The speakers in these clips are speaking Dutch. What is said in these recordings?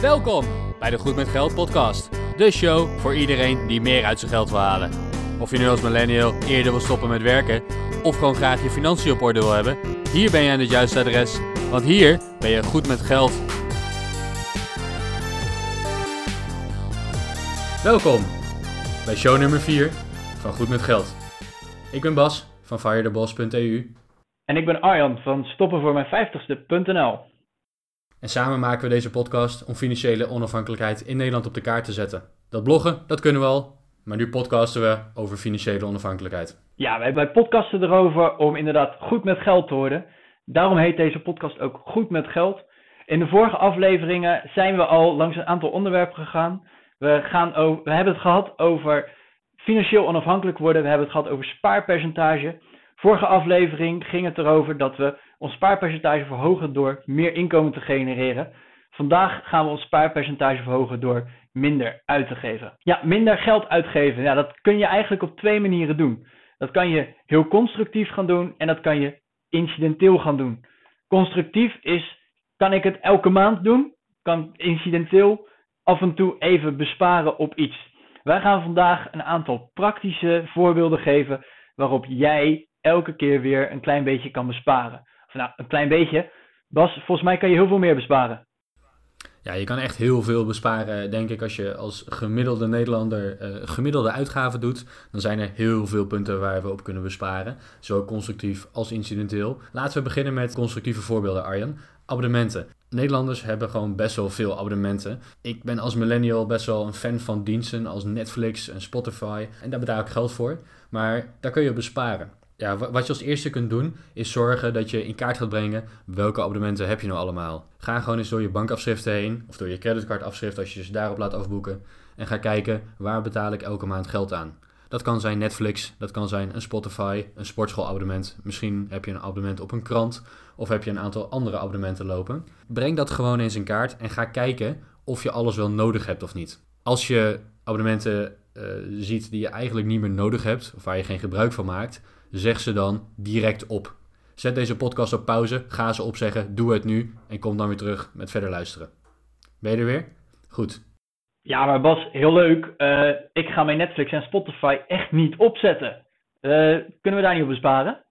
Welkom bij de Goed met Geld podcast. De show voor iedereen die meer uit zijn geld wil halen. Of je nu als millennial eerder wil stoppen met werken of gewoon graag je financiën op orde wil hebben, hier ben je aan het juiste adres, want hier ben je goed met geld. Welkom bij show nummer 4 van Goed met Geld. Ik ben Bas van firetheboss.eu En ik ben Arjan van stoppenvoormijn50ste.nl. en samen maken we deze podcast om financiële onafhankelijkheid in Nederland op de kaart te zetten. Dat bloggen, dat kunnen we al, maar nu podcasten we over financiële onafhankelijkheid. Ja, wij, wij podcasten erover om inderdaad goed met geld te worden. Daarom heet deze podcast ook Goed met Geld. In de vorige afleveringen zijn we al langs een aantal onderwerpen gegaan. We, gaan we hebben het gehad over financieel onafhankelijk worden. We hebben het gehad over spaarpercentage. Vorige aflevering ging het erover dat we ons spaarpercentage verhogen door meer inkomen te genereren. Vandaag gaan we ons spaarpercentage verhogen door minder uit te geven. Ja, minder geld uitgeven. Ja, dat kun je eigenlijk op twee manieren doen. Dat kan je heel constructief gaan doen en dat kan je incidenteel gaan doen. Constructief is, kan ik het elke maand doen? Kan incidenteel af en toe even besparen op iets. Wij gaan vandaag een aantal praktische voorbeelden geven waarop jij elke keer weer een klein beetje kan besparen. Nou, een klein beetje. Bas, volgens mij kan je heel veel meer besparen. Ja, je kan echt heel veel besparen, denk ik, als je als gemiddelde Nederlander eh, gemiddelde uitgaven doet. Dan zijn er heel veel punten waar we op kunnen besparen, zowel constructief als incidenteel. Laten we beginnen met constructieve voorbeelden, Arjan. Abonnementen. Nederlanders hebben gewoon best wel veel abonnementen. Ik ben als millennial best wel een fan van diensten als Netflix en Spotify. En daar betaal ik geld voor. Maar daar kun je op besparen. Ja, wa- wat je als eerste kunt doen, is zorgen dat je in kaart gaat brengen welke abonnementen heb je nou allemaal. Ga gewoon eens door je bankafschriften heen, of door je creditcardafschrift als je ze daarop laat afboeken. En ga kijken waar betaal ik elke maand geld aan. Dat kan zijn Netflix, dat kan zijn een Spotify, een sportschoolabonnement. Misschien heb je een abonnement op een krant of heb je een aantal andere abonnementen lopen. Breng dat gewoon eens in kaart en ga kijken of je alles wel nodig hebt of niet. Als je abonnementen eh, ziet die je eigenlijk niet meer nodig hebt of waar je geen gebruik van maakt, zeg ze dan direct op. Zet deze podcast op pauze, ga ze opzeggen, doe het nu en kom dan weer terug met verder luisteren. Ben je er weer? Goed. Ja, maar Bas, heel leuk. Eh, ik ga mijn Netflix en Spotify echt niet opzetten. Eh, kunnen we daar niet op besparen?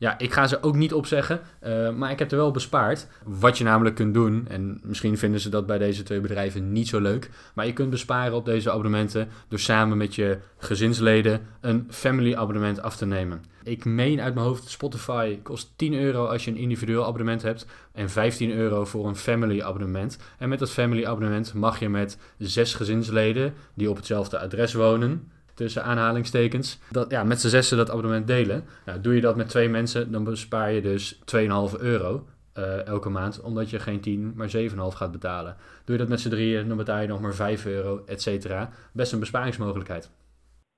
Ja, ik ga ze ook niet opzeggen, eh, maar ik heb er wel bespaard. Wat je namelijk kunt doen, en misschien vinden ze dat bij deze twee bedrijven niet zo leuk, maar je kunt besparen op deze abonnementen door samen met je gezinsleden een family abonnement af te nemen. Ik meen uit mijn hoofd, Spotify kost 10 euro als je een individueel abonnement hebt en 15 euro voor een family abonnement. En met dat family abonnement mag je met zes gezinsleden die op hetzelfde adres wonen, tussen aanhalingstekens, dat, ja, met z'n zessen dat abonnement delen. Nou, doe je dat met twee mensen, dan bespaar je dus 2,5 euro eh, elke maand, omdat je geen 10, maar 7,5 gaat betalen. Doe je dat met z'n drieën, dan betaal je nog maar 5 euro, et cetera. Best een besparingsmogelijkheid.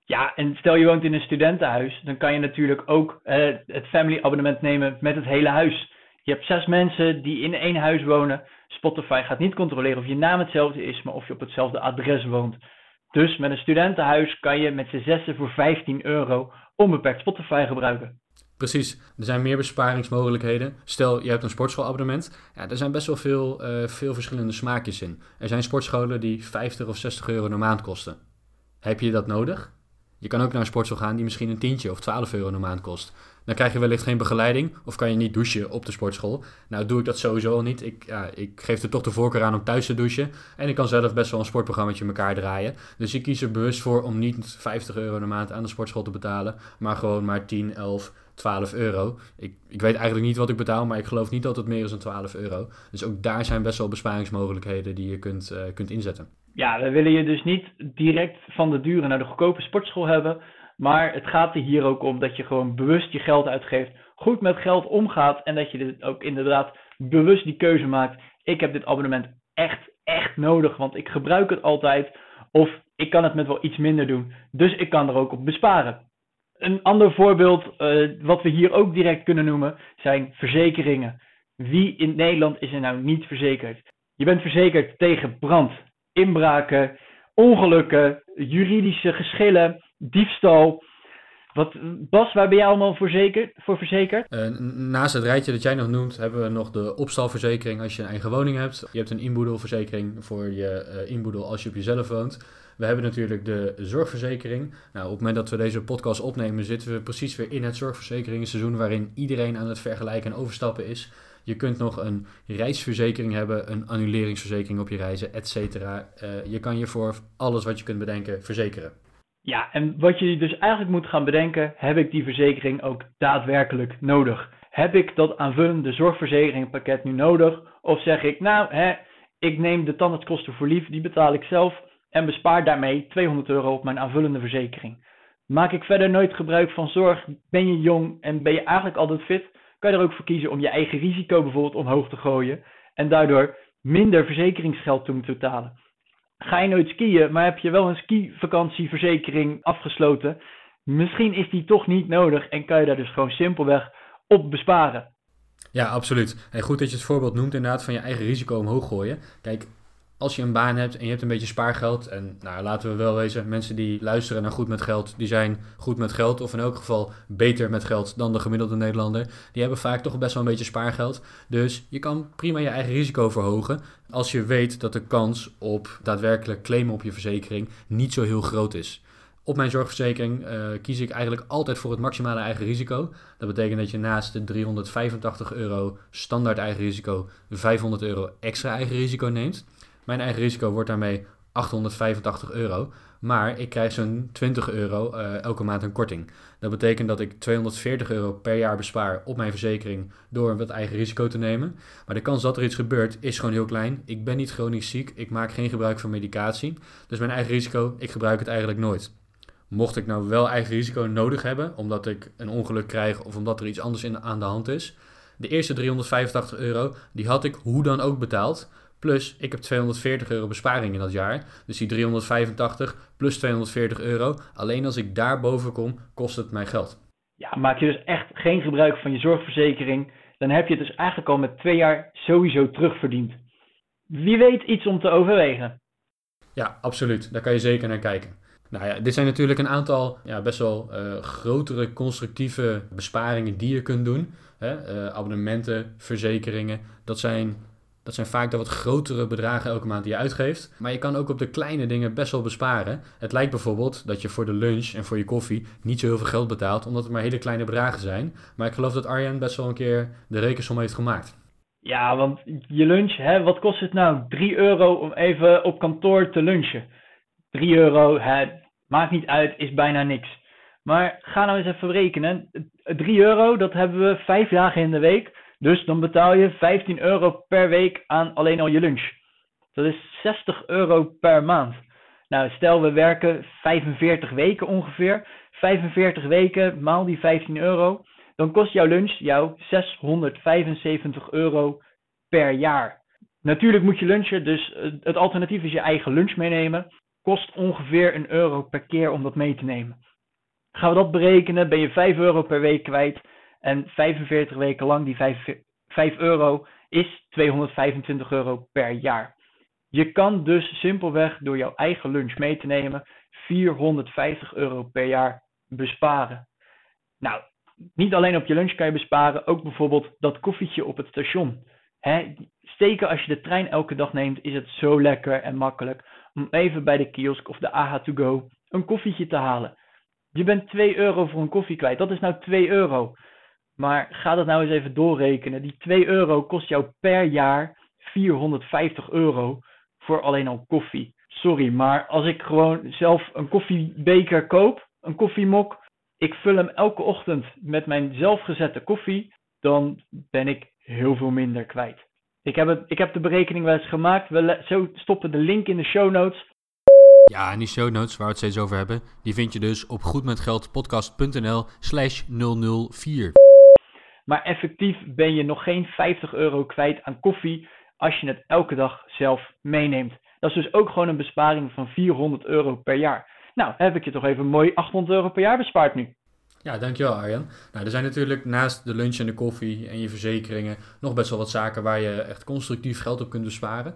Ja, en stel je woont in een studentenhuis, dan kan je natuurlijk ook eh, het family abonnement nemen met het hele huis. Je hebt zes mensen die in één huis wonen. Spotify gaat niet controleren of je naam hetzelfde is, maar of je op hetzelfde adres woont. Dus met een studentenhuis kan je met z'n zessen voor 15 euro onbeperkt Spotify gebruiken. Precies, er zijn meer besparingsmogelijkheden. Stel, je hebt een sportschoolabonnement. Ja, er zijn best wel veel, eh, veel verschillende smaakjes in. Er zijn sportscholen die 50 of 60 euro per maand kosten. Heb je dat nodig? Je kan ook naar een sportschool gaan die misschien een tientje of 12 euro per maand kost. Dan krijg je wellicht geen begeleiding of kan je niet douchen op de sportschool. Nou doe ik dat sowieso al niet. Ik, ik geef er toch de voorkeur aan om thuis te douchen. En ik kan zelf best wel een sportprogrammaatje in elkaar draaien. Dus ik kies er bewust voor om niet 50 euro per maand aan de sportschool te betalen. Maar gewoon maar 10, 11, 12 euro. Ik, ik weet eigenlijk niet wat ik betaal, maar ik geloof niet dat het meer is dan 12 euro. Dus ook daar zijn best wel besparingsmogelijkheden die je kunt, eh, kunt inzetten. Ja, we willen je dus niet direct van de dure naar de goedkope sportschool hebben. Maar het gaat er hier ook om dat je gewoon bewust je geld uitgeeft, goed met geld omgaat en dat je dit ook inderdaad bewust die keuze maakt. Ik heb dit abonnement echt, echt nodig, want ik gebruik het altijd. Of ik kan het met wel iets minder doen, dus ik kan er ook op besparen. Een ander voorbeeld, eh, wat we hier ook direct kunnen noemen, zijn verzekeringen. Wie in Nederland is er nou niet verzekerd? Je bent verzekerd tegen brand, inbraken, ongelukken, juridische geschillen, diefstal. Wat, Bas, waar ben jij allemaal voor, zeker, voor verzekerd? Uh, naast het rijtje dat jij nog noemt, hebben we nog de opstalverzekering als je een eigen woning hebt. Je hebt een inboedelverzekering voor je uh, inboedel als je op jezelf woont. We hebben natuurlijk de zorgverzekering. Nou, op het moment dat we deze podcast opnemen, zitten we precies weer in het zorgverzekeringseizoen waarin iedereen aan het vergelijken en overstappen is. Je kunt nog een reisverzekering hebben, een annuleringsverzekering op je reizen, et cetera. Uh, je kan je voor alles wat je kunt bedenken verzekeren. Ja, en wat je dus eigenlijk moet gaan bedenken, heb ik die verzekering ook daadwerkelijk nodig? Heb ik dat aanvullende zorgverzekeringpakket nu nodig? Of zeg ik, nou, hè, ik neem de tandartskosten voor lief, die betaal ik zelf en bespaar daarmee 200 euro op mijn aanvullende verzekering. Maak ik verder nooit gebruik van zorg, ben je jong en ben je eigenlijk altijd fit, kan je er ook voor kiezen om je eigen risico bijvoorbeeld omhoog te gooien en daardoor minder verzekeringsgeld te moeten betalen. Ga je nooit skiën, maar heb je wel een skivakantieverzekering afgesloten, misschien is die toch niet nodig en kan je daar dus gewoon simpelweg op besparen. Ja, absoluut. En goed dat je het voorbeeld noemt inderdaad van je eigen risico omhoog gooien. Kijk, als je een baan hebt en je hebt een beetje spaargeld, en nou, laten we wel wezen, mensen die luisteren naar goed met geld, die zijn goed met geld, of in elk geval beter met geld dan de gemiddelde Nederlander. Die hebben vaak toch best wel een beetje spaargeld. Dus je kan prima je eigen risico verhogen als je weet dat de kans op daadwerkelijk claimen op je verzekering niet zo heel groot is. Op mijn zorgverzekering uh, kies ik eigenlijk altijd voor het maximale eigen risico. Dat betekent dat je naast de 385 euro standaard eigen risico 500 euro extra eigen risico neemt. Mijn eigen risico wordt daarmee 885 euro. Maar ik krijg zo'n 20 euro uh, elke maand een korting. Dat betekent dat ik 240 euro per jaar bespaar op mijn verzekering door wat eigen risico te nemen. Maar de kans dat er iets gebeurt is gewoon heel klein. Ik ben niet chronisch ziek, ik maak geen gebruik van medicatie. Dus mijn eigen risico, ik gebruik het eigenlijk nooit. Mocht ik nou wel eigen risico nodig hebben, omdat ik een ongeluk krijg of omdat er iets anders in, aan de hand is. De eerste 385 euro, die had ik hoe dan ook betaald. Plus, ik heb 240 euro besparing in dat jaar. Dus die 385 plus 240 euro. Alleen als ik daarboven kom, kost het mij geld. Ja, maak je dus echt geen gebruik van je zorgverzekering, dan heb je het dus eigenlijk al met twee jaar sowieso terugverdiend. Wie weet iets om te overwegen. Ja, absoluut. Daar kan je zeker naar kijken. Nou ja, dit zijn natuurlijk een aantal ja, best wel uh, grotere constructieve besparingen die je kunt doen. Hè? Uh, abonnementen, verzekeringen, dat zijn dat zijn vaak de wat grotere bedragen elke maand die je uitgeeft. Maar je kan ook op de kleine dingen best wel besparen. Het lijkt bijvoorbeeld dat je voor de lunch en voor je koffie niet zo heel veel geld betaalt, omdat het maar hele kleine bedragen zijn. Maar ik geloof dat Arjen best wel een keer de rekensom heeft gemaakt. Ja, want je lunch, hè, wat kost het nou? 3 euro om even op kantoor te lunchen. 3 euro, hè, maakt niet uit, is bijna niks. Maar ga nou eens even rekenen. 3 euro, dat hebben we 5 dagen in de week. Dus dan betaal je 15 euro per week aan alleen al je lunch. Dat is 60 euro per maand. Nou, stel we werken 45 weken ongeveer. 45 weken maal die 15 euro. Dan kost jouw lunch jou 675 euro per jaar. Natuurlijk moet je lunchen, dus het alternatief is je eigen lunch meenemen. Kost ongeveer een euro per keer om dat mee te nemen. Gaan we dat berekenen, ben je 5 euro per week kwijt. En 45 weken lang, die 5, 5 euro, is 225 euro per jaar. Je kan dus simpelweg door jouw eigen lunch mee te nemen 450 euro per jaar besparen. Nou, niet alleen op je lunch kan je besparen, ook bijvoorbeeld dat koffietje op het station. Steken als je de trein elke dag neemt, is het zo lekker en makkelijk om even bij de kiosk of de AH to go een koffietje te halen. Je bent 2 euro voor een koffie kwijt. Dat is nou 2 euro. Maar ga dat nou eens even doorrekenen. Die 2 euro kost jou per jaar 450 euro voor alleen al koffie. Sorry, maar als ik gewoon zelf een koffiebeker koop, een koffiemok, ik vul hem elke ochtend met mijn zelfgezette koffie, dan ben ik heel veel minder kwijt. Ik heb, het, ik heb de berekening wel eens gemaakt. We zo stoppen de link in de show notes. Ja, en die show notes waar we het steeds over hebben, die vind je dus op goedmetgeldpodcast.nl slash 004. Maar effectief ben je nog geen 50 euro kwijt aan koffie als je het elke dag zelf meeneemt. Dat is dus ook gewoon een besparing van 400 euro per jaar. Nou, heb ik je toch even mooi 800 euro per jaar bespaard nu. Ja, dankjewel Arjan. Nou, er zijn natuurlijk naast de lunch en de koffie en je verzekeringen nog best wel wat zaken waar je echt constructief geld op kunt besparen.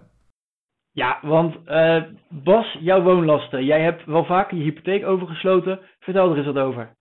Ja, want uh, Bas, jouw woonlasten. Jij hebt wel vaker je hypotheek overgesloten. Vertel er eens wat over.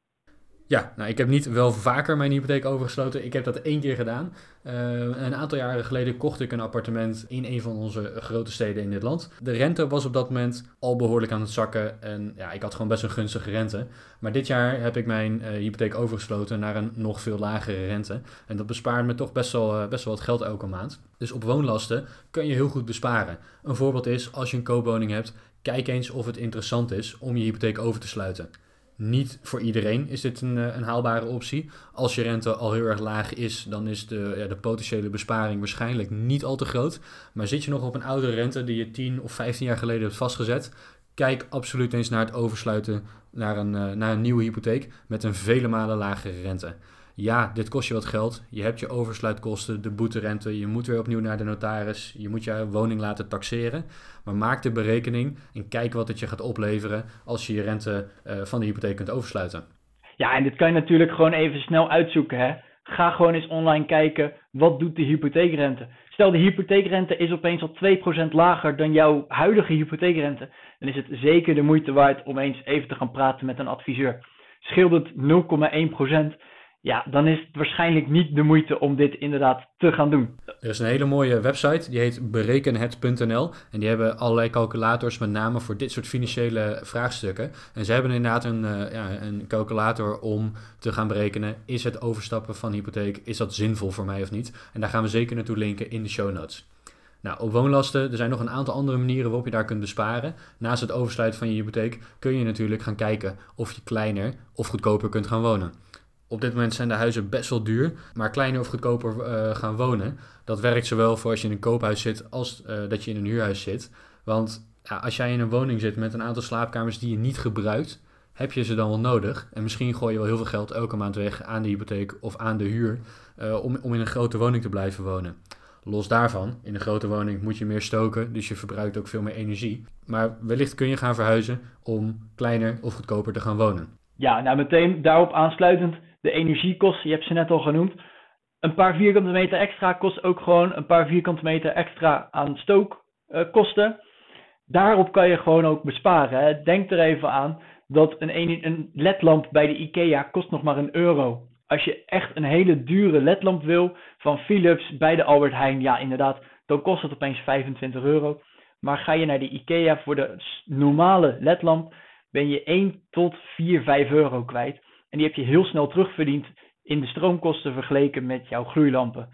Ja, nou, ik heb niet wel vaker mijn hypotheek overgesloten. Ik heb dat één keer gedaan. Uh, een aantal jaren geleden kocht ik een appartement in een van onze grote steden in dit land. De rente was op dat moment al behoorlijk aan het zakken en ja, ik had gewoon best een gunstige rente. Maar dit jaar heb ik mijn uh, hypotheek overgesloten naar een nog veel lagere rente. En dat bespaart me toch best wel, uh, best wel wat geld elke maand. Dus op woonlasten kun je heel goed besparen. Een voorbeeld is, als je een koopwoning hebt, kijk eens of het interessant is om je hypotheek over te sluiten. Niet voor iedereen is dit een, een, haalbare optie. Als je rente al heel erg laag is, dan is de, ja, de potentiële besparing waarschijnlijk niet al te groot. Maar zit je nog op een oude rente die je 10 of 15 jaar geleden hebt vastgezet, kijk absoluut eens naar het oversluiten naar een, naar een nieuwe hypotheek met een vele malen lagere rente ja, dit kost je wat geld. Je hebt je oversluitkosten, de boeterente, je moet weer opnieuw naar de notaris, je moet je woning laten taxeren. Maar maak de berekening en kijk wat het je gaat opleveren als je je rente uh, van de hypotheek kunt oversluiten. Ja, en dit kan je natuurlijk gewoon even snel uitzoeken. Hè? Ga gewoon eens online kijken, wat doet de hypotheekrente? Stel de hypotheekrente is opeens al 2% lager dan jouw huidige hypotheekrente. Dan is het zeker de moeite waard om eens even te gaan praten met een adviseur. Scheelt het 0,1%, ja, dan is het waarschijnlijk niet de moeite om dit inderdaad te gaan doen. Er is een hele mooie website, die heet berekenhet.nl. En die hebben allerlei calculators, met name voor dit soort financiële vraagstukken. En ze hebben inderdaad een, uh, ja, een calculator om te gaan berekenen: is het overstappen van hypotheek, is dat zinvol voor mij of niet? En daar gaan we zeker naartoe linken in de show notes. Nou, op woonlasten, er zijn nog een aantal andere manieren waarop je daar kunt besparen. Naast het oversluiten van je hypotheek kun je natuurlijk gaan kijken of je kleiner of goedkoper kunt gaan wonen op dit moment zijn de huizen best wel duur, maar kleiner of goedkoper uh, gaan wonen. Dat werkt zowel voor als je in een koophuis zit als uh, dat je in een huurhuis zit. Want ja, als jij in een woning zit met een aantal slaapkamers die je niet gebruikt, heb je ze dan wel nodig. En misschien gooi je wel heel veel geld elke maand weg aan de hypotheek of aan de huur uh, om, om in een grote woning te blijven wonen. Los daarvan, in een grote woning moet je meer stoken, dus je verbruikt ook veel meer energie. Maar wellicht kun je gaan verhuizen om kleiner of goedkoper te gaan wonen. Ja, nou meteen daarop aansluitend de energiekosten, je hebt ze net al genoemd. Een paar vierkante meter extra kost ook gewoon een paar vierkante meter extra aan stookkosten. Daarop kan je gewoon ook besparen. Hè. Denk er even aan dat een, een ledlamp bij de IKEA kost nog maar een euro. Als je echt een hele dure ledlamp wil van Philips bij de Albert Heijn, ja inderdaad, dan kost het opeens 25 euro. Maar ga je naar de IKEA voor de normale ledlamp, ben je 1 tot 4, 5 euro kwijt. En die heb je heel snel terugverdiend in de stroomkosten vergeleken met jouw gloeilampen.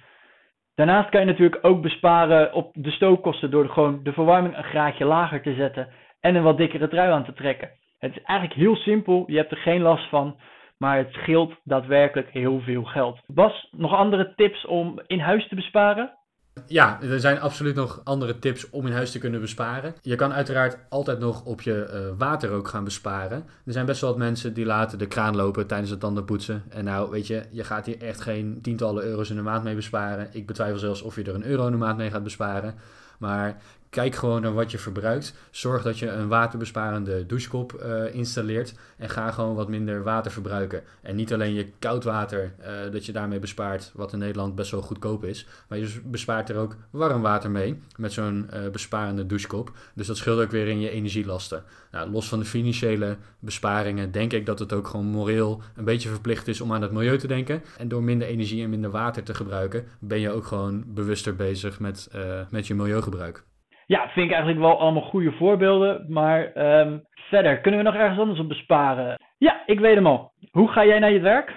Daarnaast kan je natuurlijk ook besparen op de stookkosten door gewoon de verwarming een graadje lager te zetten en een wat dikkere trui aan te trekken. Het is eigenlijk heel simpel, je hebt er geen last van, maar het scheelt daadwerkelijk heel veel geld. Bas, nog andere tips om in huis te besparen? Ja, er zijn absoluut nog andere tips om in huis te kunnen besparen. Je kan uiteraard altijd nog op je uh, water ook gaan besparen. Er zijn best wel wat mensen die laten de kraan lopen tijdens het tandenpoetsen. En nou, weet je, je gaat hier echt geen tientallen euro's in de maand mee besparen. Ik betwijfel zelfs of je er een euro in de maand mee gaat besparen. Maar Kijk gewoon naar wat je verbruikt. Zorg dat je een waterbesparende douchekop uh, installeert. En ga gewoon wat minder water verbruiken. En niet alleen je koud water, uh, dat je daarmee bespaart, wat in Nederland best wel goedkoop is. Maar je bespaart er ook warm water mee met zo'n uh, besparende douchekop. Dus dat scheelt ook weer in je energielasten. Nou, los van de financiële besparingen denk ik dat het ook gewoon moreel een beetje verplicht is om aan het milieu te denken. En door minder energie en minder water te gebruiken, ben je ook gewoon bewuster bezig met, met je milieugebruik. Ja, vind ik eigenlijk wel allemaal goede voorbeelden. Maar um, verder, kunnen we nog ergens anders op besparen? Ja, ik weet hem al. Hoe ga jij naar je werk?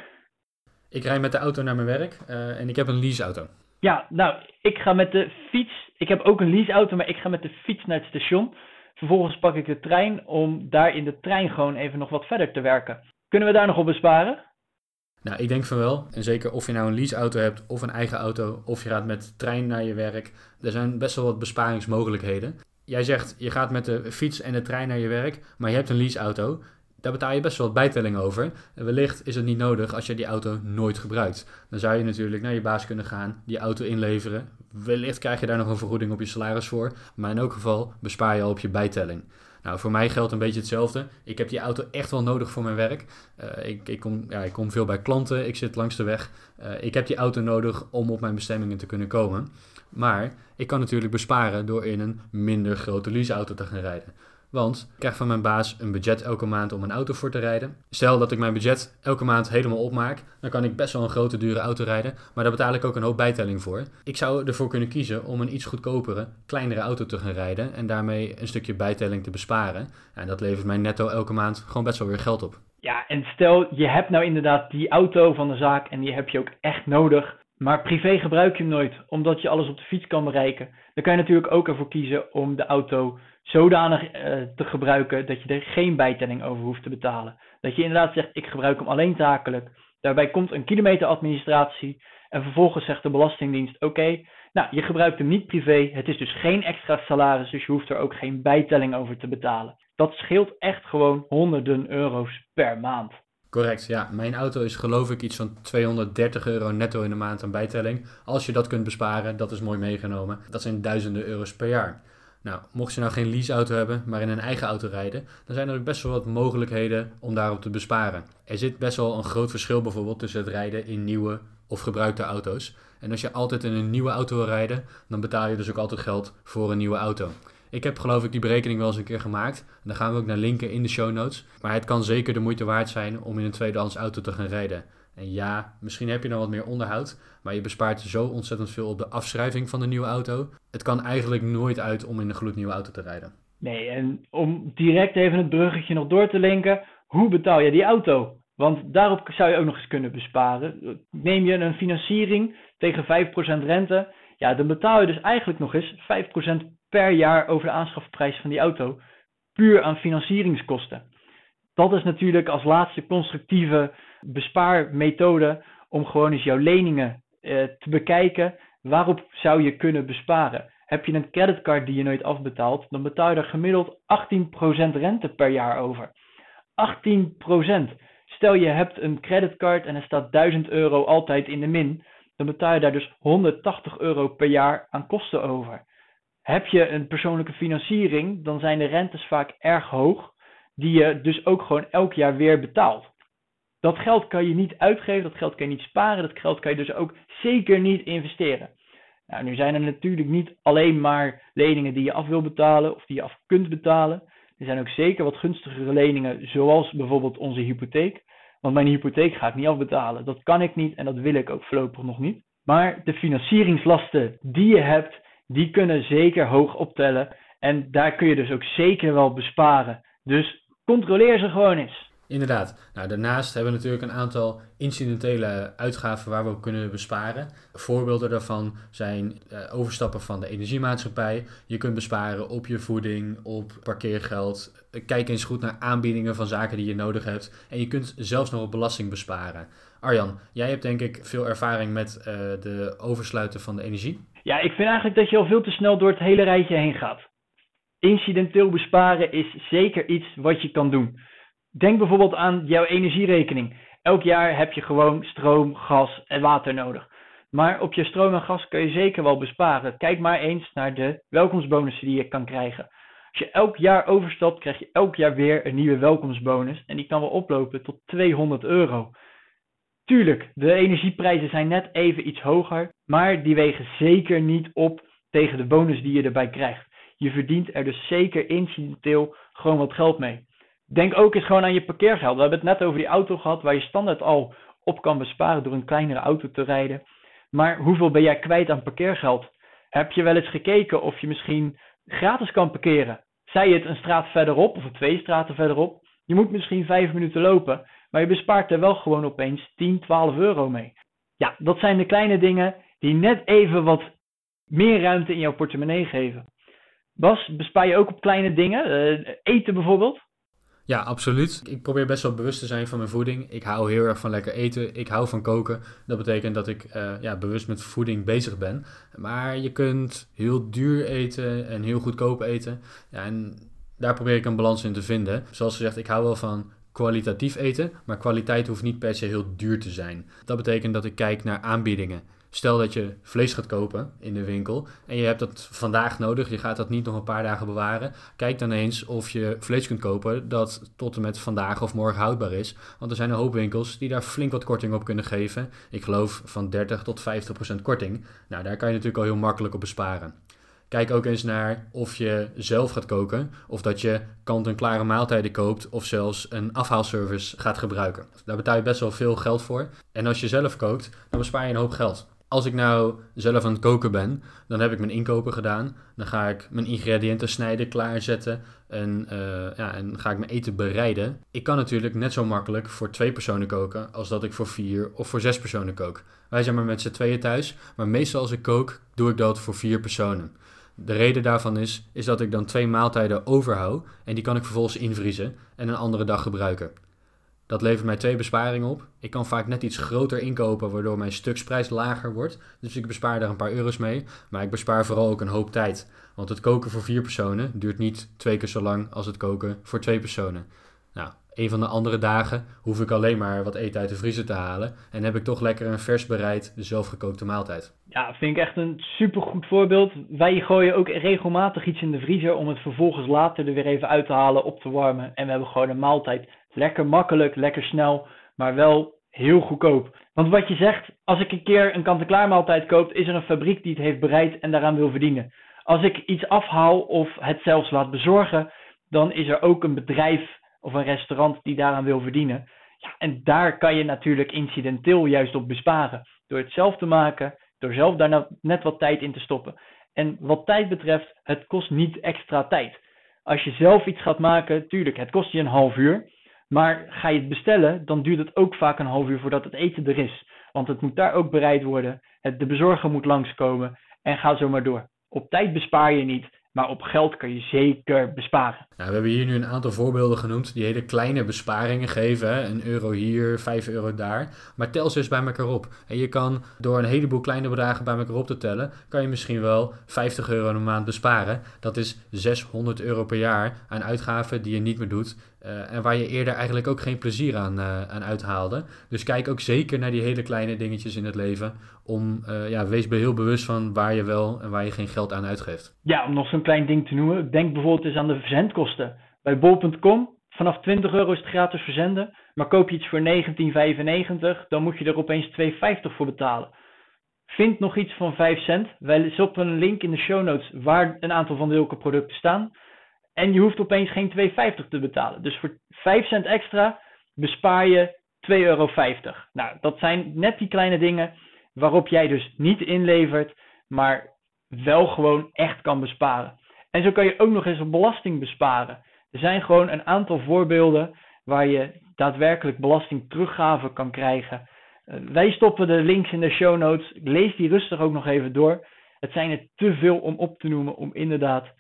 Ik rijd met de auto naar mijn werk uh, en ik heb een leaseauto. Ja, nou, ik ga met de fiets. Ik heb ook een leaseauto, maar ik ga met de fiets naar het station. Vervolgens pak ik de trein om daar in de trein gewoon even nog wat verder te werken. Kunnen we daar nog op besparen? Nou, ik denk van wel. En zeker of je nou een leaseauto hebt of een eigen auto, of je gaat met trein naar je werk. Er zijn best wel wat besparingsmogelijkheden. Jij zegt, je gaat met de fiets en de trein naar je werk, maar je hebt een leaseauto. Daar betaal je best wel wat bijtelling over. En wellicht is het niet nodig als je die auto nooit gebruikt. Dan zou je natuurlijk naar je baas kunnen gaan, die auto inleveren. Wellicht krijg je daar nog een vergoeding op je salaris voor. Maar in elk geval bespaar je al op je bijtelling. Nou, voor mij geldt een beetje hetzelfde. Ik heb die auto echt wel nodig voor mijn werk. Uh, ik, ik, kom, ja, ik kom veel bij klanten, ik zit langs de weg. Uh, ik heb die auto nodig om op mijn bestemmingen te kunnen komen. Maar ik kan natuurlijk besparen door in een minder grote leaseauto te gaan rijden. Want ik krijg van mijn baas een budget elke maand om een auto voor te rijden. Stel dat ik mijn budget elke maand helemaal opmaak, dan kan ik best wel een grote dure auto rijden, maar daar betaal ik ook een hoop bijtelling voor. Ik zou ervoor kunnen kiezen om een iets goedkopere, kleinere auto te gaan rijden en daarmee een stukje bijtelling te besparen. En dat levert mij netto elke maand gewoon best wel weer geld op. Ja, en stel je hebt nou inderdaad die auto van de zaak en die heb je ook echt nodig, maar privé gebruik je hem nooit, omdat je alles op de fiets kan bereiken. Dan kan je natuurlijk ook ervoor kiezen om de auto zodanig uh, te gebruiken dat je er geen bijtelling over hoeft te betalen. Dat je inderdaad zegt, ik gebruik hem alleen zakelijk. Daarbij komt een kilometeradministratie en vervolgens zegt de Belastingdienst, oké, nou, je gebruikt hem niet privé, het is dus geen extra salaris, dus je hoeft er ook geen bijtelling over te betalen. Dat scheelt echt gewoon honderden euro's per maand. Correct, ja. Mijn auto is geloof ik iets van 230 euro netto in de maand aan bijtelling. Als je dat kunt besparen, dat is mooi meegenomen. Dat zijn duizenden euro's per jaar. Nou, mocht je nou geen leaseauto hebben, maar in een eigen auto rijden, dan zijn er ook best wel wat mogelijkheden om daarop te besparen. Er zit best wel een groot verschil bijvoorbeeld tussen het rijden in nieuwe of gebruikte auto's. En als je altijd in een nieuwe auto wil rijden, dan betaal je dus ook altijd geld voor een nieuwe auto. Ik heb geloof ik die berekening wel eens een keer gemaakt. En daar gaan we ook naar linken in de show notes. Maar het kan zeker de moeite waard zijn om in een tweedehands auto te gaan rijden. En ja, misschien heb je dan wat meer onderhoud, maar je bespaart zo ontzettend veel op de afschrijving van de nieuwe auto. Het kan eigenlijk nooit uit om in een gloednieuwe auto te rijden. Nee, en om direct even het bruggetje nog door te linken, hoe betaal je die auto? Want daarop zou je ook nog eens kunnen besparen. Neem je een financiering tegen 5% rente, ja, dan betaal je dus eigenlijk nog eens 5% per jaar over de aanschafprijs van die auto. Puur aan financieringskosten. Dat is natuurlijk als laatste constructieve bespaarmethode om gewoon eens jouw leningen eh, te bekijken. Waarop zou je kunnen besparen? Heb je een creditcard die je nooit afbetaalt, dan betaal je er gemiddeld 18% rente per jaar over. 18%. Stel je hebt een creditcard en er staat 1000 euro altijd in de min, dan betaal je daar dus 180 euro per jaar aan kosten over. Heb je een persoonlijke financiering, dan zijn de rentes vaak erg hoog, die je dus ook gewoon elk jaar weer betaalt. Dat geld kan je niet uitgeven, dat geld kan je niet sparen, dat geld kan je dus ook zeker niet investeren. Nou, nu zijn er natuurlijk niet alleen maar leningen die je af wil betalen of die je af kunt betalen. Er zijn ook zeker wat gunstigere leningen, zoals bijvoorbeeld onze hypotheek. Want mijn hypotheek ga ik niet afbetalen. Dat kan ik niet en dat wil ik ook voorlopig nog niet. Maar de financieringslasten die je hebt, die kunnen zeker hoog optellen. En daar kun je dus ook zeker wel besparen. Dus controleer ze gewoon eens. Inderdaad. Nou, daarnaast hebben we natuurlijk een aantal incidentele uitgaven waar we op kunnen besparen. Voorbeelden daarvan zijn uh, overstappen van de energiemaatschappij. Je kunt besparen op je voeding, op parkeergeld. Kijk eens goed naar aanbiedingen van zaken die je nodig hebt. En je kunt zelfs nog op belasting besparen. Arjan, jij hebt denk ik veel ervaring met uh, de oversluiten van de energie. Ja, ik vind eigenlijk dat je al veel te snel door het hele rijtje heen gaat. Incidenteel besparen is zeker iets wat je kan doen. Denk bijvoorbeeld aan jouw energierekening. Elk jaar heb je gewoon stroom, gas en water nodig. Maar op je stroom en gas kun je zeker wel besparen. Kijk maar eens naar de welkomstbonussen die je kan krijgen. Als je elk jaar overstapt, krijg je elk jaar weer een nieuwe welkomstbonus. En die kan wel oplopen tot 200 euro. Tuurlijk, de energieprijzen zijn net even iets hoger, maar die wegen zeker niet op tegen de bonus die je erbij krijgt. Je verdient er dus zeker incidenteel gewoon wat geld mee. Denk ook eens gewoon aan je parkeergeld. We hebben het net over die auto gehad waar je standaard al op kan besparen door een kleinere auto te rijden. Maar hoeveel ben jij kwijt aan parkeergeld? Heb je wel eens gekeken of je misschien gratis kan parkeren? Zij het een straat verderop of twee straten verderop. Je moet misschien vijf minuten lopen, maar je bespaart er wel gewoon opeens 10, 12 euro mee. Ja, dat zijn de kleine dingen die net even wat meer ruimte in jouw portemonnee geven. Bas, bespaar je ook op kleine dingen? Uh, eten bijvoorbeeld? Ja, absoluut. Ik probeer best wel bewust te zijn van mijn voeding. Ik hou heel erg van lekker eten. Ik hou van koken. Dat betekent dat ik uh, ja, bewust met voeding bezig ben. Maar je kunt heel duur eten en heel goedkoop eten. Ja, en daar probeer ik een balans in te vinden. Zoals gezegd, ik hou wel van kwalitatief eten, maar kwaliteit hoeft niet per se heel duur te zijn. Dat betekent dat ik kijk naar aanbiedingen. Stel dat je vlees gaat kopen in de winkel en je hebt dat vandaag nodig, je gaat dat niet nog een paar dagen bewaren. Kijk dan eens of je vlees kunt kopen dat tot en met vandaag of morgen houdbaar is. Want er zijn een hoop winkels die daar flink wat korting op kunnen geven. Ik geloof van 30 tot 50 procent korting. Nou, daar kan je natuurlijk al heel makkelijk op besparen. Kijk ook eens naar of je zelf gaat koken of dat je kant-en-klare maaltijden koopt of zelfs een afhaalservice gaat gebruiken. Daar betaal je best wel veel geld voor. En als je zelf kookt, dan bespaar je een hoop geld. Als ik nou zelf aan het koken ben, dan heb ik mijn inkopen gedaan. Dan ga ik mijn ingrediënten snijden, klaarzetten en, uh, ja, en ga ik mijn eten bereiden. Ik kan natuurlijk net zo makkelijk voor twee personen koken als dat ik voor vier of voor zes personen kook. Wij zijn maar met z'n tweeën thuis, maar meestal als ik kook, doe ik dat voor vier personen. De reden daarvan is, is dat ik dan twee maaltijden overhoud en die kan ik vervolgens invriezen en een andere dag gebruiken. Dat levert mij twee besparingen op. Ik kan vaak net iets groter inkopen, waardoor mijn stuksprijs lager wordt. Dus ik bespaar daar een paar euro's mee. Maar ik bespaar vooral ook een hoop tijd. Want het koken voor vier personen duurt niet twee keer zo lang als het koken voor twee personen. Nou, een van de andere dagen hoef ik alleen maar wat eten uit de vriezer te halen. En heb ik toch lekker een vers bereid, zelfgekookte maaltijd. Ja, vind ik echt een supergoed voorbeeld. Wij gooien ook regelmatig iets in de vriezer om het vervolgens later er weer even uit te halen, op te warmen. En we hebben gewoon een maaltijd Lekker makkelijk, lekker snel, maar wel heel goedkoop. Want wat je zegt, als ik een keer een kant-en-klaar maaltijd koop, is er een fabriek die het heeft bereid en daaraan wil verdienen. Als ik iets afhaal of het zelfs laat bezorgen, dan is er ook een bedrijf of een restaurant die daaraan wil verdienen. Ja, en daar kan je natuurlijk incidenteel juist op besparen. Door het zelf te maken, door zelf daar net wat tijd in te stoppen. En wat tijd betreft, het kost niet extra tijd. Als je zelf iets gaat maken, tuurlijk, het kost je een half uur. Maar ga je het bestellen, dan duurt het ook vaak een half uur voordat het eten er is. Want het moet daar ook bereid worden. De bezorger moet langskomen. En ga zo maar door. Op tijd bespaar je niet, maar op geld kan je zeker besparen. Nou, we hebben hier nu een aantal voorbeelden genoemd die hele kleine besparingen geven. Een euro hier, vijf euro daar. Maar tel ze eens bij elkaar op. En je kan door een heleboel kleine bedragen bij elkaar op te tellen, kan je misschien wel 50 euro een maand besparen. Dat is 600 euro per jaar aan uitgaven die je niet meer doet. Uh, en waar je eerder eigenlijk ook geen plezier aan, uh, aan uithaalde. Dus kijk ook zeker naar die hele kleine dingetjes in het leven. Om, uh, ja, wees heel bewust van waar je wel en waar je geen geld aan uitgeeft. Ja, om nog zo'n klein ding te noemen. Denk bijvoorbeeld eens aan de verzendkosten. Bij bol.com, vanaf 20 euro is het gratis verzenden. Maar koop je iets voor 19,95, dan moet je er opeens 2,50 voor betalen. Vind nog iets van 5 cent. Wij stoppen een link in de show notes waar een aantal van zulke producten staan. En je hoeft opeens geen 2,50 te betalen. Dus voor 5 cent extra bespaar je 2,50 euro. Nou, dat zijn net die kleine dingen waarop jij dus niet inlevert, maar wel gewoon echt kan besparen. En zo kan je ook nog eens op belasting besparen. Er zijn gewoon een aantal voorbeelden waar je daadwerkelijk belasting teruggave kan krijgen. Uh, wij stoppen de links in de show notes. Lees die rustig ook nog even door. Het zijn er te veel om op te noemen om inderdaad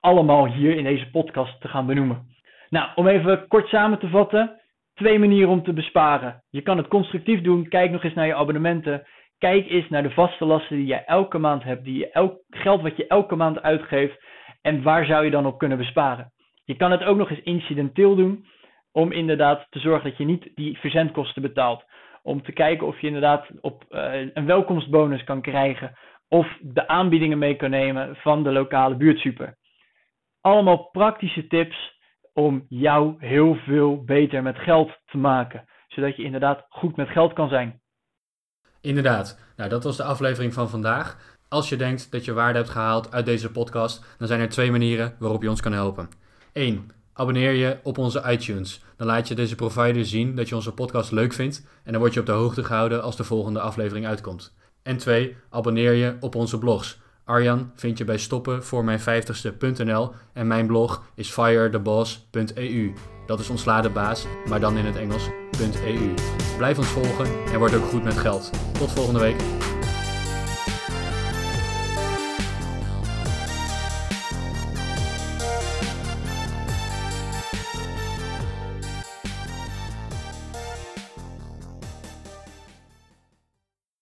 allemaal hier in deze podcast te gaan benoemen. Nou, om even kort samen te vatten. Twee manieren om te besparen. Je kan het constructief doen. Kijk nog eens naar je abonnementen. Kijk eens naar de vaste lasten die je elke maand hebt. Die je elk, geld wat je elke maand uitgeeft. En waar zou je dan op kunnen besparen? Je kan het ook nog eens incidenteel doen. Om inderdaad te zorgen dat je niet die verzendkosten betaalt. Om te kijken of je inderdaad op uh, een welkomstbonus kan krijgen. Of de aanbiedingen mee kan nemen van de lokale buurtsuper. Allemaal praktische tips om jou heel veel beter met geld te maken. Zodat je inderdaad goed met geld kan zijn. Inderdaad. Nou, dat was de aflevering van vandaag. Als je denkt dat je waarde hebt gehaald uit deze podcast, dan zijn er twee manieren waarop je ons kan helpen. 1. Abonneer je op onze iTunes. Dan laat je deze provider zien dat je onze podcast leuk vindt en dan word je op de hoogte gehouden als de volgende aflevering uitkomt. En 2. Abonneer je op onze blogs. Arjan vind je bij stoppen voor mijn 50ste.nl en mijn blog is firetheboss.eu. Dat is ontsla baas, maar dan in het Engels.eu. Blijf ons volgen en word ook goed met geld. Tot volgende week.